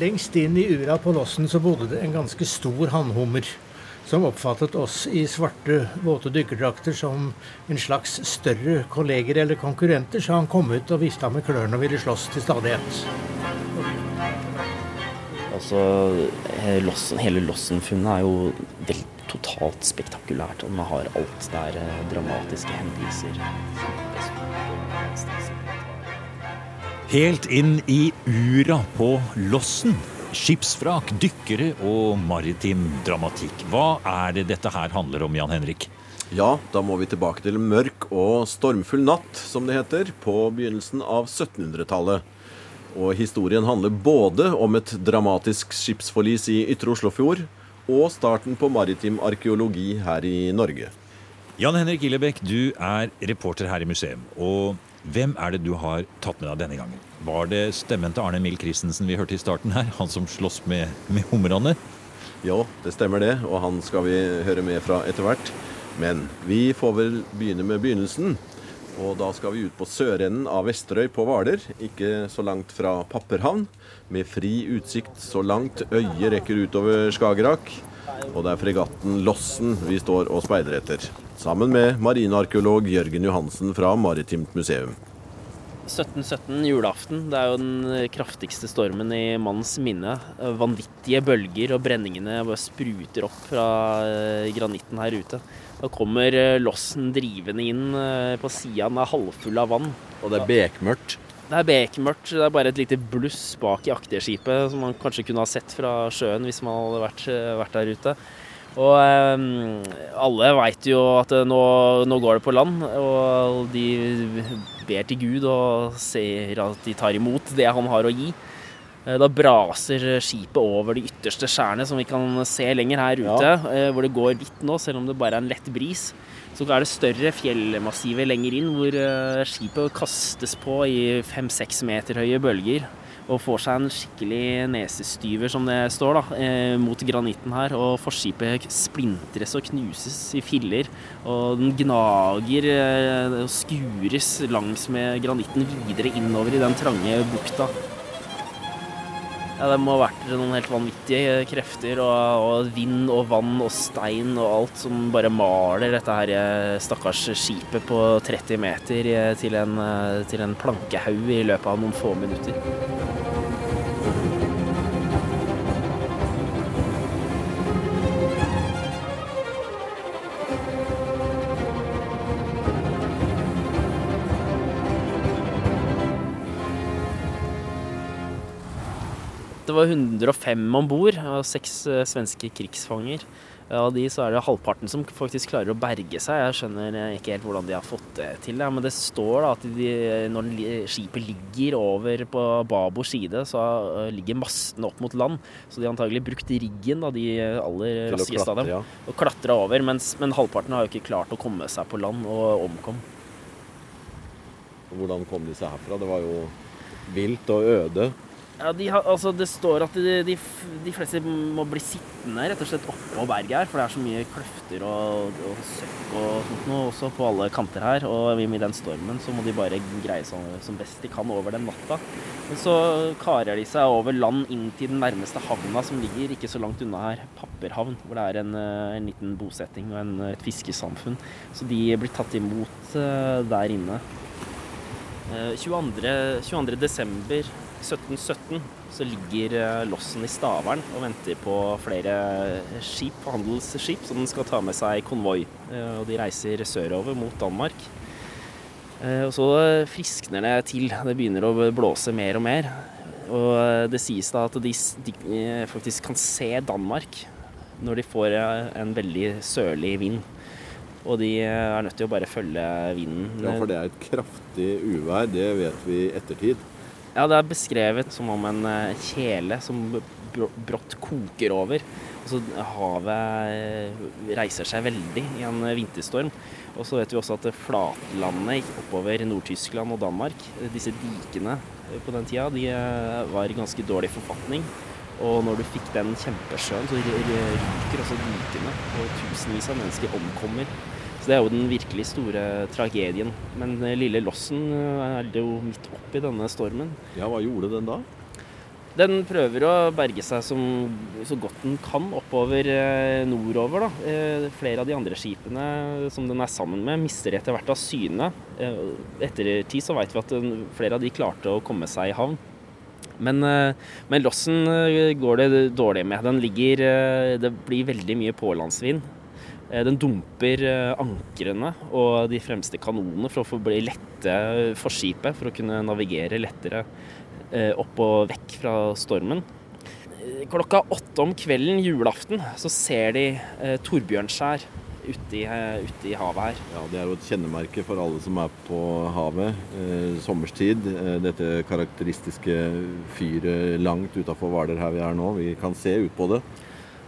Lengst inn i ura på lossen så bodde det en ganske stor hannhummer. Som oppfattet oss i svarte, våte dykkerdrakter som en slags større kolleger eller konkurrenter, så han kom ut og vifta med klørne og ville slåss til stadighet. Altså, lossen, Hele Lossen-funnet er jo vel totalt spektakulært. og Man har alt. der er eh, dramatiske hendelser. Helt inn i ura på Lossen. Skipsvrak, dykkere og maritim dramatikk. Hva er det dette her handler om, Jan Henrik? Ja, da må vi tilbake til mørk og stormfull natt, som det heter, på begynnelsen av 1700-tallet. Og historien handler både om et dramatisk skipsforlis i Ytre Oslofjord og starten på maritim arkeologi her i Norge. Jan Henrik Illebekk, du er reporter her i museum. Og hvem er det du har tatt med deg denne gangen? Var det stemmen til Arne Mild Christensen vi hørte i starten her? Han som slåss med, med humrene? Ja, det stemmer det, og han skal vi høre med fra etter hvert. Men vi får vel begynne med begynnelsen. Og da skal vi ut på sørenden av Vesterøy på Hvaler, ikke så langt fra Papperhavn. Med fri utsikt så langt øyet rekker utover Skagerrak. Og det er fregatten Lossen vi står og speider etter. Sammen med marinearkeolog Jørgen Johansen fra Maritimt museum. 1717, julaften. Det er jo den kraftigste stormen i mannens minne. Vanvittige bølger, og brenningene bare spruter opp fra eh, granitten her ute. Da kommer eh, lossen drivende inn eh, på sida. Den er halvfull av vann. Og det er bekmørkt? Det er bekmørkt. Det er bare et lite bluss bak i akterskipet som man kanskje kunne ha sett fra sjøen hvis man hadde vært, vært der ute. Og eh, alle veit jo at nå, nå, går det på land, og de ber til Gud og ser at de tar imot det han har å gi. Eh, da braser skipet over de ytterste skjærene, som vi kan se lenger her ute, ja. Eh, hvor det går hvitt nå, selv om det bare er en lett bris. Så er det større fjellmassiver lenger inn, hvor eh, skipet kastes på i fem-seks meter høye bølger og får seg en skikkelig nesestyver, som det står, da, eh, mot granitten her. Og forskipet splintres og knuses i filler. Og den gnager eh, og skures langs med granitten videre innover i den trange bukta. Ja, det må ha vært noen helt vanvittige krefter, og, og, vind og vann og stein og alt som bare maler dette her eh, stakkars skipet på 30 meter eh, til en, eh, til en plankehaug i løpet av noen få minutter. Det var 105 om bord, og seks eh, svenske krigsfanger. Av de så er det halvparten som faktisk klarer å berge seg. Jeg skjønner ikke helt hvordan de har fått det til. Ja. Men det står da at de, når skipet ligger over på Babos side, så eh, ligger mastene opp mot land. Så de har antagelig brukt riggen, da, de aller raskeste av dem, ja. og klatra over. Mens, men halvparten har jo ikke klart å komme seg på land og omkom. Hvordan kom de seg herfra? Det var jo vilt og øde. Ja, de har, altså Det står at de, de, de, fleste må bli sittende rett og slett oppå berget her, for det er så mye kløfter og, og søkk og sånt noe også på alle kanter her. Og i den stormen så må de bare greie seg som best de kan over den natta. Men så karer de seg over land inn til den nærmeste havna som ligger ikke så langt unna her, Papperhavn, hvor det er en, eh, en liten bosetting og en, et fiskesamfunn. Så de blir tatt imot uh, der inne. 22.12. 22. 22. desember 1717 så ligger eh, lossen i Stavern og venter på flere skip, handelsskip som den skal ta med seg i konvoi. Eh, og de reiser sørover mot Danmark. Eh, og så friskner det til. Det begynner å blåse mer og mer. Og det sies da at de, faktisk kan se Danmark når de får en veldig sørlig vind. Og de er nødt til å bare følge vinden. Ja, for det er et kraftig uvær. Det vet vi i ettertid. Ja, det er beskrevet som om en eh, kjele som brått koker over. Og så havet eh, reiser seg veldig i en vinterstorm. Og så vet vi også at flatlandet oppover Nord-Tyskland og Danmark, eh, disse dikene på den tida, de var i ganske dårlig forfatning. Og når du fikk den kjempesjøen, så ryker også dikene, og tusenvis av mennesker omkommer så det er jo den virkelig store tragedien. Men lille Lossen eh, er jo midt oppi denne stormen. Ja, hva gjorde den da? Den prøver å berge seg som, så godt den kan oppover eh, nordover. Da. Eh, flere av de andre skipene som den er sammen med, mister etter hvert av syne. Eh, etter tid så vet vi at flere av de klarte å komme seg i havn. Men, eh, men lossen eh, går det dårlig med. Den ligger eh, Det blir veldig mye pålandsvind. Eh, Den dumper eh, ankrene og de fremste kanonene for å få bli lette for skipet, for å kunne navigere lettere eh, opp og vekk fra stormen. Klokka åtte om kvelden julaften så ser de torbjørnskjær ute i, ute i havet her. Ja, Det er jo et kjennemerke for alle som er på havet sommerstid. Dette karakteristiske fyret langt utafor Hvaler her vi er nå. Vi kan se ut på det.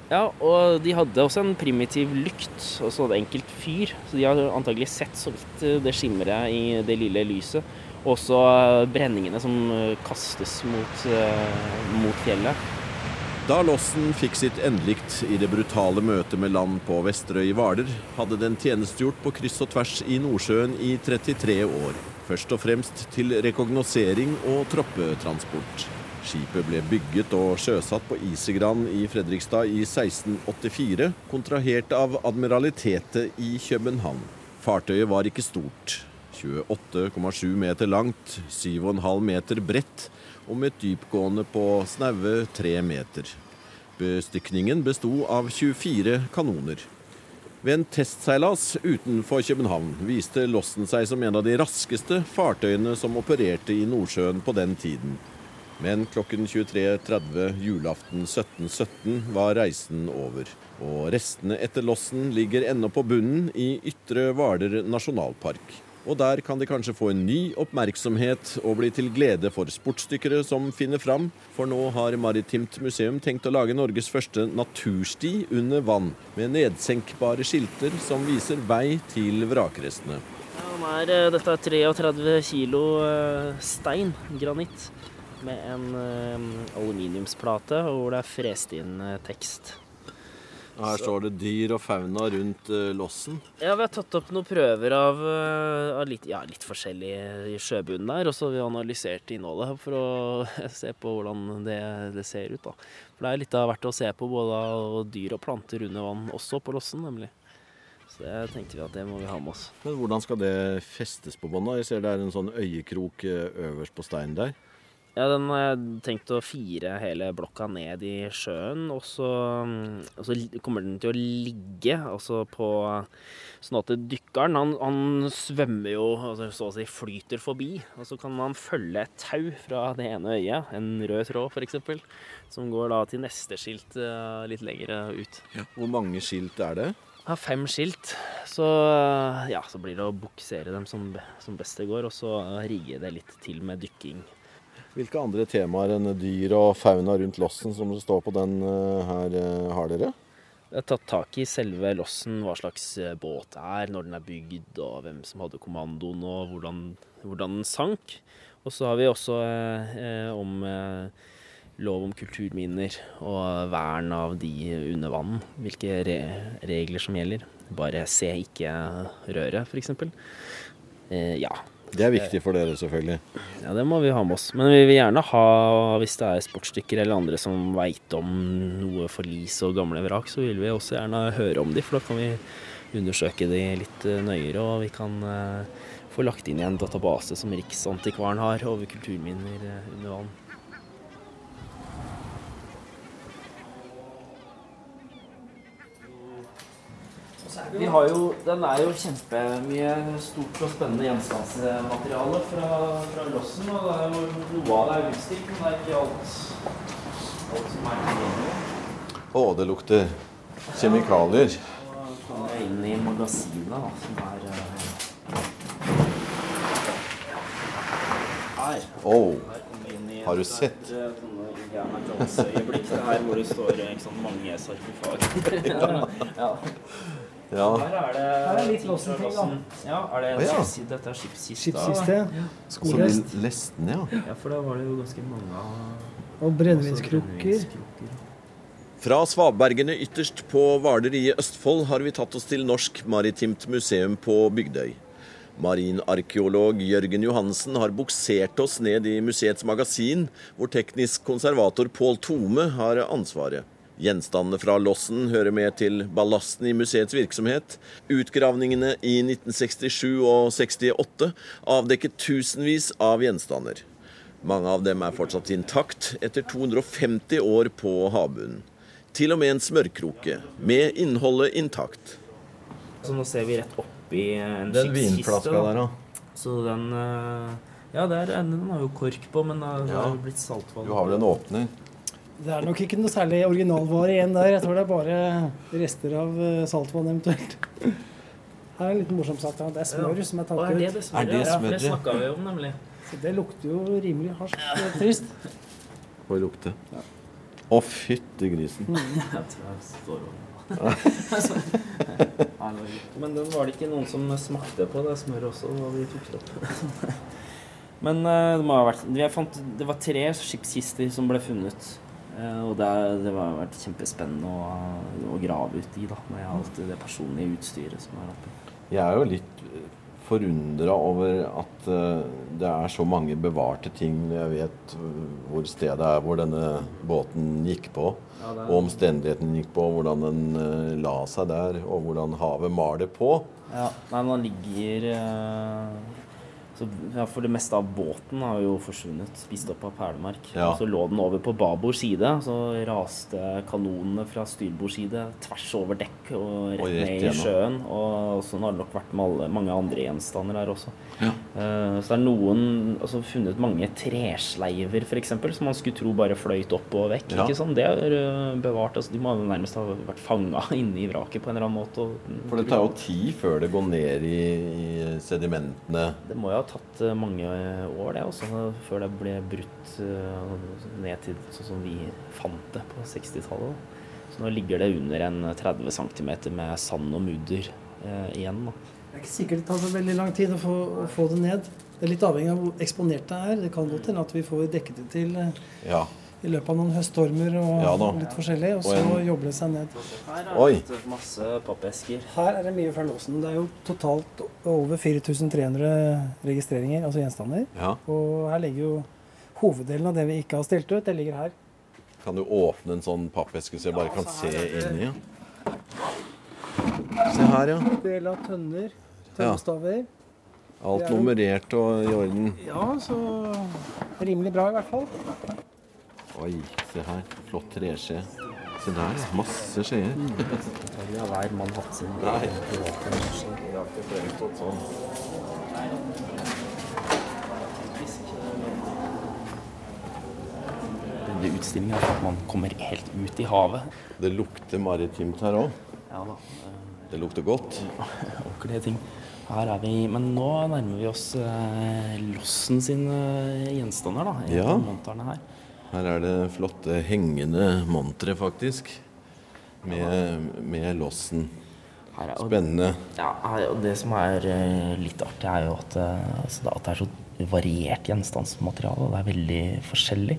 Ja, og de hadde også en primitiv lykt, altså et enkelt fyr. Så de har antagelig sett så vidt eh, det skimret i det lille lyset. Og også eh, brenningene som eh, kastes mot, mot fjellet. Da lossen fikk sitt endelikt i det brutale møtet med land på Vesterøy i Hvaler, hadde den tjenestegjort på kryss og tvers i Nordsjøen i 33 år. Først og fremst til rekognosering og troppetransport. Skipet ble bygget og sjøsatt på Isegran i Fredrikstad i 1684, kontrahert av Admiralitetet i København. Fartøyet var ikke stort. 28,7 meter langt, 7,5 meter bredt og med et dypgående på snaue 3 meter. Bestykningen besto av 24 kanoner. Ved en testseilas utenfor København viste lossen seg som en av de raskeste fartøyene som opererte i Nordsjøen på den tiden. Men klokken 23.30 julaften 1717 var reisen over. Og restene etter lossen ligger ennå på bunnen i Ytre Hvaler nasjonalpark. Og der kan de kanskje få en ny oppmerksomhet og bli til glede for sportsdykkere som finner fram, for nå har Maritimt museum tenkt å lage Norges første natursti under vann, med nedsenkbare skilter som viser vei til vrakrestene. Ja, eh, dette er 33 kilo eh, stein, granitt, med en eh, aluminiumsplate hvor det er frest inn eh, tekst. Her står det dyr og fauna rundt uh, lossen. Ja, vi har tatt opp noen prøver av, uh, av litt, ja, litt forskjellig i sjøbunnen der, og så har vi analysert innholdet for å se på hvordan det, det ser ut. da. For det er litt av hvert å se på, både dyr og planter under vann, også på lossen, nemlig. Så det tenkte vi at det må vi ha med oss. Men hvordan skal det festes på bånda? Jeg ser det er en sånn øyekrok øverst på steinen der. Ja, den har jeg tenkt å fire hele blokka ned i sjøen, og så, mm, og så kommer den til å ligge altså på Sånn at dykkeren, han, han svømmer jo, altså så å si flyter forbi, og så kan man følge et tau fra det ene øyet, en rød tråd f.eks., som går da til neste skilt eh, litt lenger ut. Hvor mange skilt er det? Jeg har fem skilt, så ja, så blir det å buksere dem som, som best det går, og så rigge det litt til med dykking. Hvilke andre temaer enn dyr og fauna rundt lossen som det står på den eh, her, eh, har dere? Jeg har tatt tak i selve lossen, hva slags eh, båt det er, når den er bygd, og hvem som hadde kommandoen, og hvordan, hvordan den sank. Og så har vi også eh, om eh, lov om kulturminner og vern av de under vann. Hvilke re regler som gjelder. Bare se, ikke røre, f.eks. Eh, ja. Det er viktig for dere, selvfølgelig. ja, det må vi ha med oss. Men vi vil gjerne ha, hvis det er sportsdykkere eller andre som veit om noe forlis og gamle vrak, så vil vi også gjerne høre om de, for da kan vi undersøke de litt eh, nøyere, og vi kan eh, få lagt inn i en database som Riksantikvaren har over kulturminner eh, under vann. Vi har jo, Den er jo kjempemye stort og spennende gjenstandsmateriale fra, fra lossen. og det er jo Noe av det er utstilt, men det er ikke alt, alt som er tilgjengelig. Å, det lukter kjemikalier. Og kommer jeg inn i magasinet, da, som er uh, her. Oh, Har du et sett? eh, er her hvor det står eh, ikke sant, mange sarkofager. ja. ja. Her er det Her er litt ting lossen fra ting, da. Ja, er det Å, ja. Dette er skipskista. Skipskiste. Så Skolest. leste lesten, ja. Ja, for da var det jo ganske mange av Og brennevinskrukker. brennevinskrukker. Fra svabergene ytterst på Hvaler i Østfold har vi tatt oss til Norsk Maritimt Museum på Bygdøy. Marinarkeolog Jørgen Johansen har buksert oss ned i museets magasin, hvor teknisk konservator Pål Tome har ansvaret. Gjenstandene fra lossen hører med til ballasten i museets virksomhet. Utgravningene i 1967 og 68 avdekket tusenvis av gjenstander. Mange av dem er fortsatt intakt etter 250 år på havbunnen. Til og med en smørkroke, med innholdet intakt. Så nå ser vi rett oppi en Den vinflaska der, da. Så den eh, Ja, der, den har jo kork på, men det har Ja. blitt saltvann. Du har vel en åpner? Det er nok ikke noe særlig originalvare igjen der. Jeg tror det er bare rester av eh, saltvann eventuelt. Her er en liten morsom sak. Det er smør som er tatt er det ut. det? Er det Ja, det snakka vi om, nemlig. Så det lukter jo rimelig harskt og trist. Får lukte. Å, fytti grisen. Jeg tror jeg står over. Det var Men den var det ikke noen som smakte på, det smøret også, da vi tok det opp. Men eh, det må ha vært fant, Det var tre skipskister som ble funnet. Eh, Og det, det har vært kjempespennende å, å grave ut i, da, med alt det personlige utstyret som er oppe. Jeg er jo litt forundra over at eh, det er så mange bevarte ting. Jeg vet eh, hvor stedet er hvor denne båten gikk på. Ja, er- Og omstendighetene gikk på, hvordan den la seg der, og hvordan havet maler på. Ja, nei, men han ligger så, ja, For det meste av båten har jo forsvunnet, spist opp av perlemark. Ja. Så lå den over på babord side, så raste kanonene fra styrbord side tvers over dekk og rett, Og rett ned i sjøen. Og sånn har det nok vært med alle, mange andre gjenstander der også. Ja. Eh, så det er noen altså funnet mange tresleiver f.eks. som man skulle tro bare fløyt opp og vekk. Ja. ikke sånn, Det er eh, bevart. altså De må nærmest ha vært fanga inne i vraket på en eller annen måte. For det tar jo tid før det går ned i, i sedimentene. Det må jo ha tatt eh, mange år, det også, før det ble brutt ned til sånn som vi fant det på 60-tallet. Så nå ligger det under en 30 cm med sand og mudder eh, igjen. da. Det er ikke sikkert det tar så veldig lang tid å få, å få det ned. Det er litt avhengig av hvor eksponert det er. Det kan godt hende at vi får dekket det til eh, Ja. i løpet av noen høststormer og Ja litt forskjellig, og Og så en- jobber det seg ned. Her er det masse pappesker. Her er det mye fra låsen. Det er jo totalt over 4300 registreringer, altså gjenstander. ja. Og her ligger jo hoveddelen av det vi ikke har stilt ut, det ligger her. Kan du åpne en sånn pappeske så jeg bare kan se inni? Ja. Se her, ja. Del av tønner, tønnestaver. Alt nummerert og i orden. Ja, så rimelig bra i hvert fall. Oi, se her. Flott treskje. Se der, masse skjeer. Ja, hver mann hatt sin Nei. Denne utstillingen er at man kommer helt ut i havet. Det lukter maritimt her òg. Ja da. Eh, Det lukter godt. ordentlige ting. Her er vi, Men nå nærmer vi oss eh, Lossen sine gjenstander, da. Ja. her. Her er det flotte hengende montre, faktisk. Med, med lossen. er, Spennende. ja, og det som er eh, litt artig, er jo at, eh, altså, det- at det er så variert gjenstandsmateriale. Det er veldig forskjellig.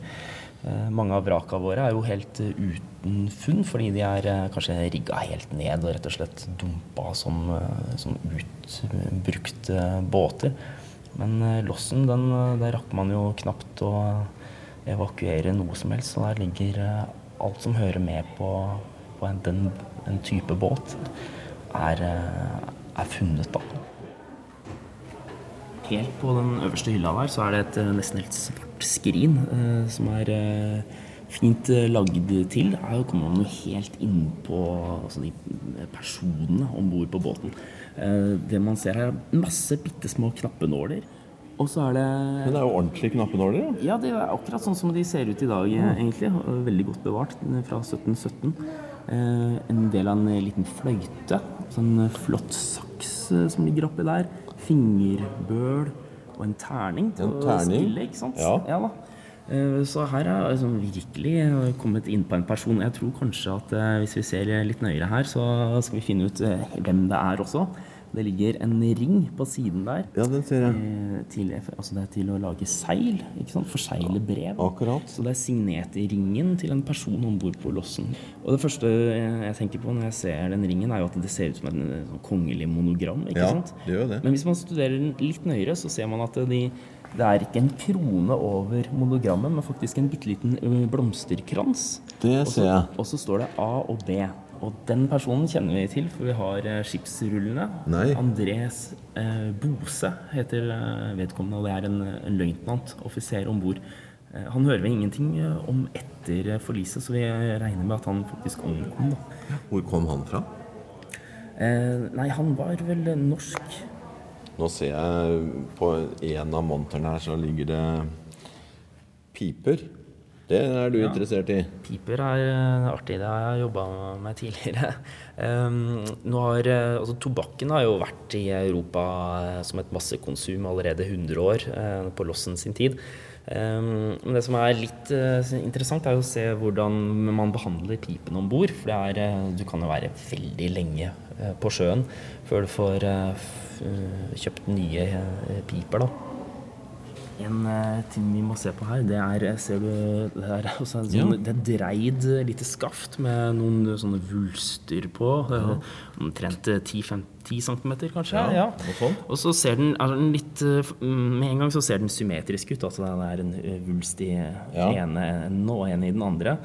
Eh, mange av vraka våre er jo helt eh, uten funn, fordi de er eh, kanskje rigga helt ned og rett og slett dumpa som, som utbrukte båter. Men lossen, den, der rakk man jo knapt å evakuere noe som helst. Så der ligger alt som hører med på, på en, den, en type båt, er, er funnet, da. Helt på den øverste hylla der så er det et eh, nesten helt svart skrin eh, som er eh, fint lagd til. Her kommer man jo helt inn på altså de personene om bord på båten. Eh, det man ser her, er masse bitte små knappenåler. Og så er det Men det er jo ordentlige knappenåler, Ja. ja, det er akkurat sånn som de ser ut i dag, mm. egentlig. Veldig godt bevart fra 1717. Eh, en del av en liten fløyte. Sånn flott saks eh, som ligger oppi der. Fingerbøl og en terning En terning? spille, ikke sant? Ja. da. Eh, Så her er jeg liksom virkelig kommet inn på en person. Jeg tror kanskje at eh, hvis vi ser litt nøyere her, så skal vi finne ut hvem det er også. Det ligger en ring på siden der. Ja, den ser jeg. eh, Til, altså det er til å lage seil. ikke sant? Forsegle brev. Akkurat. Så det er signert i ringen til en person om bord på lossen. Og det første jeg tenker på når jeg ser den ringen, er jo at det ser ut som en eh, sånn kongelig monogram. ikke Ja, sant? det gjør det. Men hvis man studerer den litt nøyere, så ser man at de, det er ikke en krone over monogrammet, men faktisk en bitte liten blomsterkrans. Det ser jeg. Og så står det A og B. Og den personen kjenner vi til, for vi har eh, skipsrullene. Nei. Andres eh, Bose heter eh, vedkommende, og det er en, en løytnant, offiser om bord. Eh, han hører vi ingenting om etter forliset, så vi regner med at han faktisk omkom. Da. Hvor kom han fra? Eh, nei, han var vel norsk. Nå ser jeg på en av monterne her så ligger det piper. Det er du interessert i? Piper er eh, artig. Det har jeg jobba med tidligere. Um, har, eh, altså, tobakken har jo vært i Europa eh, som et massekonsum allerede 100 år uh, på Lossen sin tid. Um, men det som er litt interessant, er jo å se hvordan man behandler pipen om bord. For det er, du kan jo være veldig lenge på sjøen før du får kjøpt nye piper. da. En uh, ting vi må se på her, det er eh, Ser du det er også en sånn, Det er dreid eh, lite skaft med noen sånne vulster på. eh, Omtrent eh, 10-10 cm, kanskje. Ja, ja. Og så ser den, er den litt mm, Med en gang så ser den symmetrisk ut. Altså det er en vulst i Ja. ene enden og en i den andre.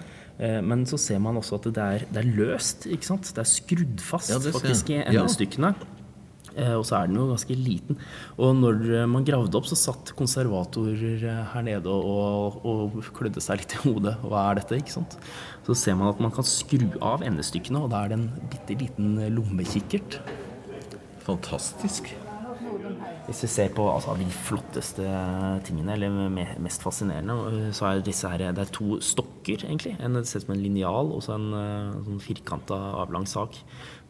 Men så ser man også at det er, det er løst. ikke sant? Det er skrudd fast Ja, faktisk i endestykkene. Eh, Og så er den jo ganske liten. Og når eh, man gravde opp, så satt konservatorer eh, her nede og, og, klødde seg litt i hodet. Hva er dette? ikke sant? Så ser man at man kan skru av endestykkene, og da er det en bitte liten eh, lommekikkert. Fantastisk. Hvis vi ser på altså, de flotteste tingene, eller mest fascinerende, så er disse her Det er to stokker, egentlig. En ser ut som en linjal, og så en sånn firkanta, avlang sak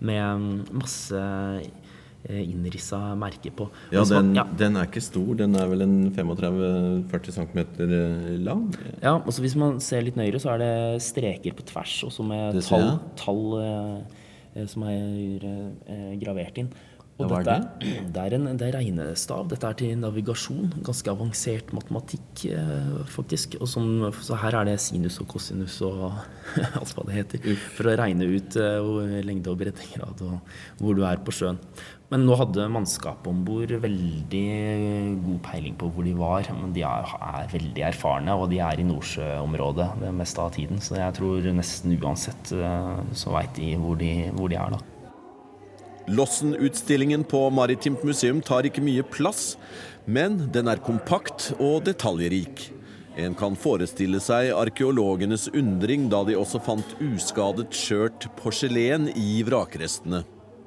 med mm, masse innrissa merke på. Ja, den, man, ja. den er ikke stor. Den er vel en 35-40 cm lang. Ja, og så Hvis man ser litt nøyere, så er det streker på tvers, også med tall, tall eh, eh, som er eh, gravert inn. Og hva er dette, det? er en det er regnestav. Dette er til navigasjon. Ganske avansert matematikk, eh, faktisk. Og som, så her er det sinus og kosinus og alt hva det heter. For å regne ut eh, lengde og breddegrad og hvor du er på sjøen. Men nå hadde mannskapet om bord veldig god peiling på hvor de var. Men de er, er veldig erfarne, og de er i Nordsjøområdet det meste av tiden. Så jeg tror nesten uansett eh, så veit de hvor, de hvor de er, da. Lossen-utstillingen på Maritimt museum tar ikke mye plass, men den er kompakt og detaljrik. En kan forestille seg arkeologenes undring da de også fant uskadet skjørt porselen i vrakrestene.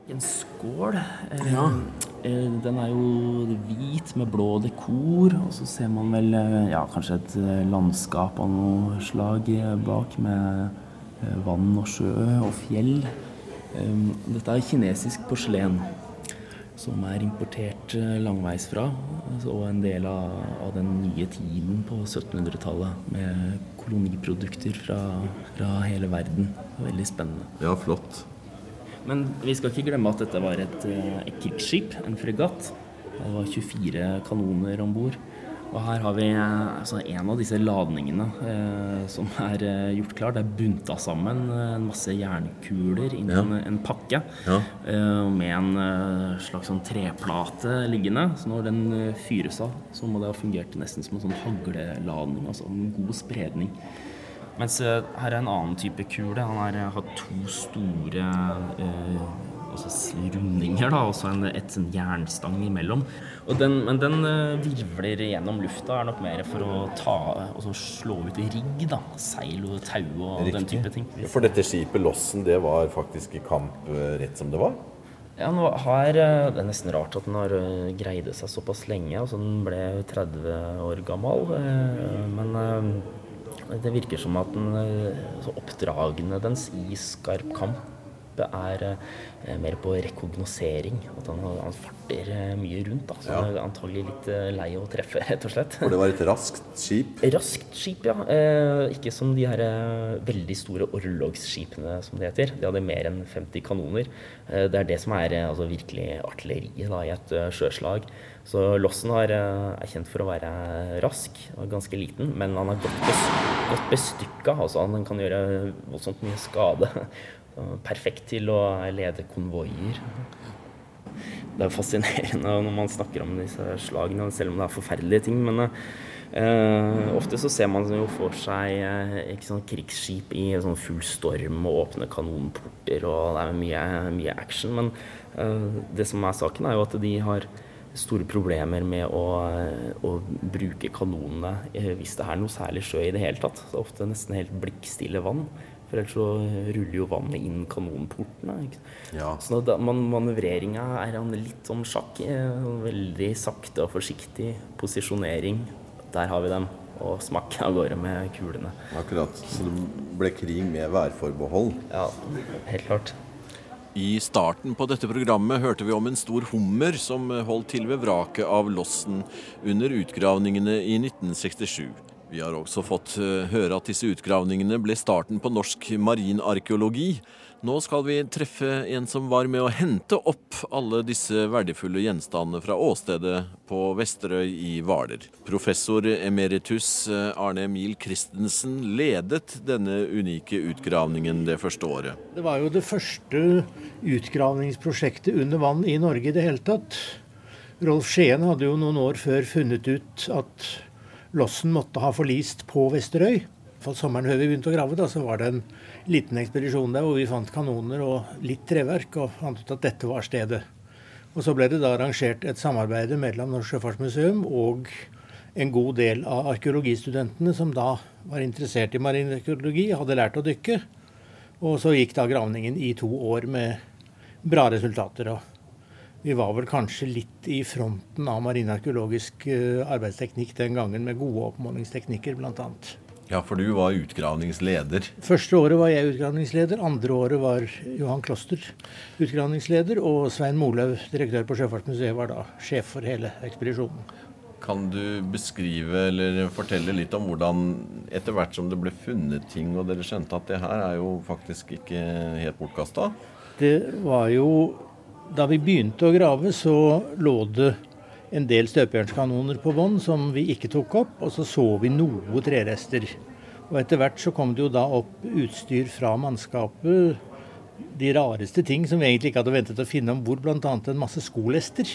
En skål. Eh, eh, den er jo hvit med blå dekor, og så ser man vel eh, ja, kanskje et landskap av noe slag bak med vann og sjø og fjell. Eh, Dette er kinesisk porselen som er importert eh, langveisfra, altså, og en del av, av den nye tiden på 1700-tallet med koloniprodukter fra, fra hele verden. Veldig spennende. Ja, flott. Men vi skal ikke glemme at dette var et, eh, et krigsskip, en fregatt. Det var 24 kanoner om bord. Og her har vi eh, altså, en av disse ladningene eh, som er eh, gjort klar. Det er bunta sammen eh, en masse jernkuler inni Ja. en, en pakke Ja. eh, med en eh, slags sånn treplate liggende. Så når den fyres av, så må det ha fungert nesten som en sånn hagleladning. Altså en god spredning. Mens eh, her er en annen type kule. Han har har to store eh, altså rundinger, da, og så en, et sånn jernstang imellom. Og den, men den eh, virvler gjennom lufta, er nok mer for å ta altså slå ut rigg, da. Seil og tau og den type ting. For dette skipet Lossen, det var faktisk i kamp eh, rett som det var? Ja, nå har, eh, Det er nesten rart at den har greide seg såpass lenge. altså Den ble 30 år gammel. Men det virker som at den, oppdragene dens i skarp kamp skipet er eh, mer på rekognosering. At han, han farter eh, mye rundt. Da. Så Ja. han er antagelig litt eh, lei å treffe, rett og slett. For det var et raskt skip. Raskt skip, ja. Ikke som de her veldig store orlogsskipene, som det heter. De hadde mer enn 50 kanoner. Det er det som er altså, virkelig artilleriet da, i et sjøslag. Så Lossen har, er kjent for å være rask og ganske liten, men han er godt, bes godt bestykka. Altså, han kan gjøre voldsomt mye skade. Perfekt til å lede konvoier. Det er fascinerende når man snakker om disse slagene, selv om det er forferdelige ting. Men Uh, ofte så ser man jo for seg uh, sånn krigsskip i sånn full storm og åpne kanonporter, og det er mye, mye action. Men uh, det som er saken, er jo at de har store problemer med å, å bruke kanonene hvis det er noe særlig sjø i det hele tatt. Det er ofte nesten helt blikkstille vann. For ellers så ruller jo vannet inn kanonportene. Ikke? Ja. Så da, man, manøvreringa er han litt som sjakk. eh, Veldig sakte og forsiktig posisjonering. Der har vi dem. Og smakk av gårde med kulene. Akkurat. Så det ble krig med værforbehold. Ja, helt klart. I starten på dette programmet hørte vi om en stor hummer som holdt til ved vraket av Lossen under utgravningene i 1967. Vi har også fått eh, høre at disse utgravningene ble starten på norsk marinarkeologi. Nå skal vi treffe en som var med å hente opp alle disse verdifulle gjenstandene fra åstedet på Vesterøy i Hvaler. Professor emeritus eh, Arne Emil Christensen ledet denne unike utgravningen det første året. Det var jo det første utgravningsprosjektet under vann i Norge i det hele tatt. Rolf Skien hadde jo noen år før funnet ut at lossen måtte ha forlist på Vesterøy. For sommeren før vi begynte å grave, da, så var det en liten ekspedisjon der hvor vi fant kanoner og litt treverk, og fant ut at dette var stedet. Og så ble det da arrangert et samarbeid mellom Norsk Sjøfartsmuseum og en god del av arkeologistudentene som da var interessert i marinarkeologi, hadde lært å dykke. Og så gikk da gravningen i to år med bra resultater. Og vi var vel kanskje litt i fronten av marinarkeologisk eh, arbeidsteknikk den gangen, med gode oppmålingsteknikker bl.a. Ja, for du var utgravningsleder. Første året var jeg utgravningsleder, andre året var Johan Kloster utgravningsleder, og Svein Molaug, direktør på Sjøfartsmuseet, var da sjef for hele ekspedisjonen. Kan du beskrive eller fortelle litt om hvordan etter hvert som det ble funnet ting, og dere skjønte at det her er jo faktisk ikke helt bortkasta? Det var jo Da vi begynte å grave, så lå det en del støpejernskanoner på bånn som vi ikke tok opp, og så så vi noe trerester. Og etter hvert så kom det jo da opp utstyr fra mannskapet. De rareste ting som vi egentlig ikke hadde ventet å finne om bord, bl.a. en masse skolester.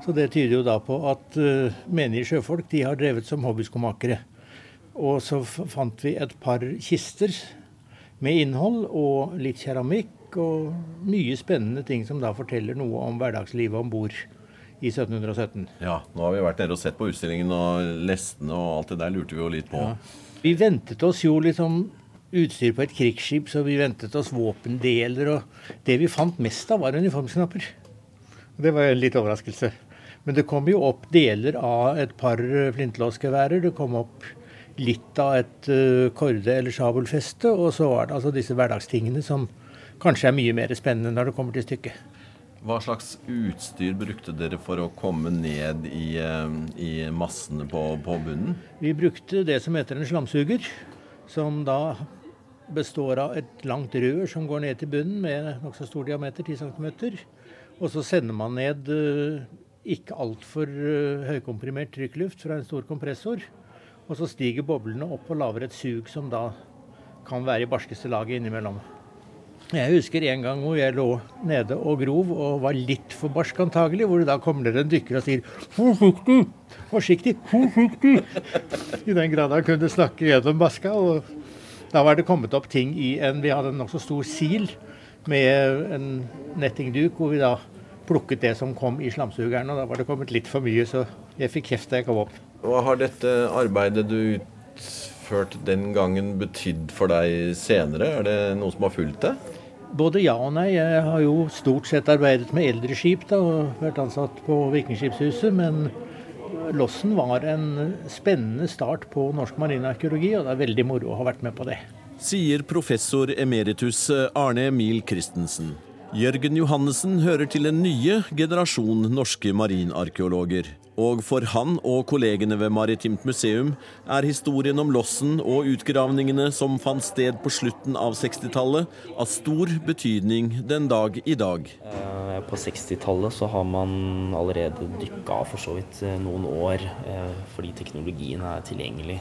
Så det tyder jo da på at uh, menige sjøfolk de har drevet som hobbyskomakere. Og så fant vi et par kister med innhold og litt keramikk og mye spennende ting som da forteller noe om hverdagslivet om bord i 1717. Ja, nå har vi vært nede og sett på utstillingen og lestene og alt det der lurte vi jo litt på. Vi ventet oss jo liksom utstyr på et krigsskip, så vi ventet oss våpendeler, og det vi fant mest av, var uniformsknapper. Det var en litt overraskelse. Men det kom jo opp deler av et par flintlåsgeværer. Det kom opp litt av et uh, korde- eller sabelfeste, og så var det altså disse hverdagstingene som kanskje er mye mer spennende når det kommer til stykket. Hva slags utstyr brukte dere for å komme ned i, eh, i massene på, på bunnen? Vi brukte det som heter en slamsuger, som da består av et langt rør som går ned til bunnen med nokså stor diameter, 10 cm. Og så sender man ned eh, ikke altfor uh, høykomprimert trykkluft fra en stor kompressor. Og så stiger boblene opp og lager et sug som da kan være i barskeste laget innimellom. Jeg husker en gang hvor jeg lå nede og grov og var litt for barsk antagelig, hvor det da kommer en dykker og sier 'Forsiktig! Forsiktig! Forsiktig!' I den grad han kunne snakke gjennom maska. Og da var det kommet opp ting i en Vi hadde en nokså stor sil med en nettingduk hvor vi da plukket det som kom i slamsugeren. Og da var det kommet litt for mye, så jeg fikk kjeft da jeg kom opp. Hva har dette arbeidet du utførte den gangen betydd for deg senere? Er det noe som har fulgt deg? Både ja og nei. Jeg har jo stort sett arbeidet med eldre skip da, og vært ansatt på Vikingskipshuset. Men Lossen var en spennende start på norsk marinarkeologi, og det er veldig moro å ha vært med på det. sier professor emeritus Arne Emil Christensen. Jørgen Johannessen hører til den nye generasjon norske marinarkeologer. Og for han og kollegene ved Maritimt museum er historien om lossen og utgravningene som fant sted på slutten av 60-tallet, av stor betydning den dag i dag. Eh, på 60-tallet så har man allerede dykka for så vidt eh, noen år, eh, fordi teknologien er tilgjengelig.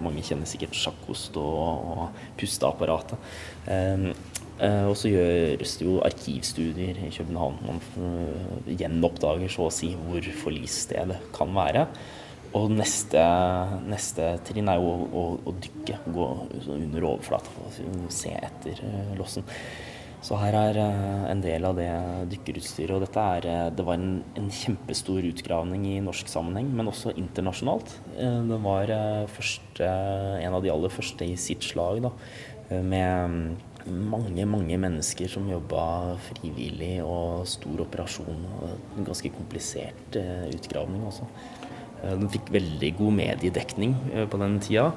Mange kjenner sikkert sjakkost og pusteapparatet. Eh, og så gjøres det jo arkivstudier i København. Man gjenoppdager så å si hvor forlisstedet kan være. Og neste, neste trinn er jo å, å, å dykke, gå under overflata og se etter uh, lossen. Så her er en del av det dykkerutstyret. Og dette er, det var en, en, kjempestor utgravning i norsk sammenheng, men også internasjonalt. det var første, en av de aller første i sitt slag, da, med mange, mange mennesker som jobba frivillig og stor operasjon. og En ganske komplisert uh, utgravning også. Uh, den fikk veldig god mediedekning uh, på den tida.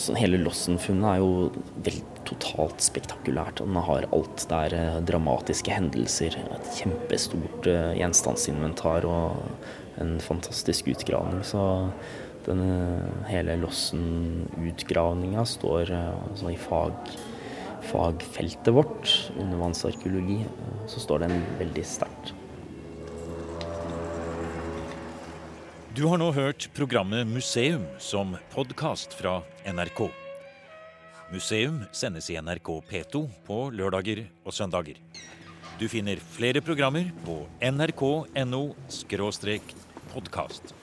Så hele Lossen-funnet er jo veldig totalt spektakulært. Den har alt. Det er dramatiske hendelser, et kjempestort gjenstandsinventar og en fantastisk utgravning. Så den hele Lossen-utgravninga står altså, i fag fagfeltet vårt, undervannsarkeologi, så står den veldig sterkt. Du har nå hørt programmet Museum som podkast fra NRK. Museum sendes i NRK P2 på lørdager og søndager. Du finner flere programmer på nrk.no podkast.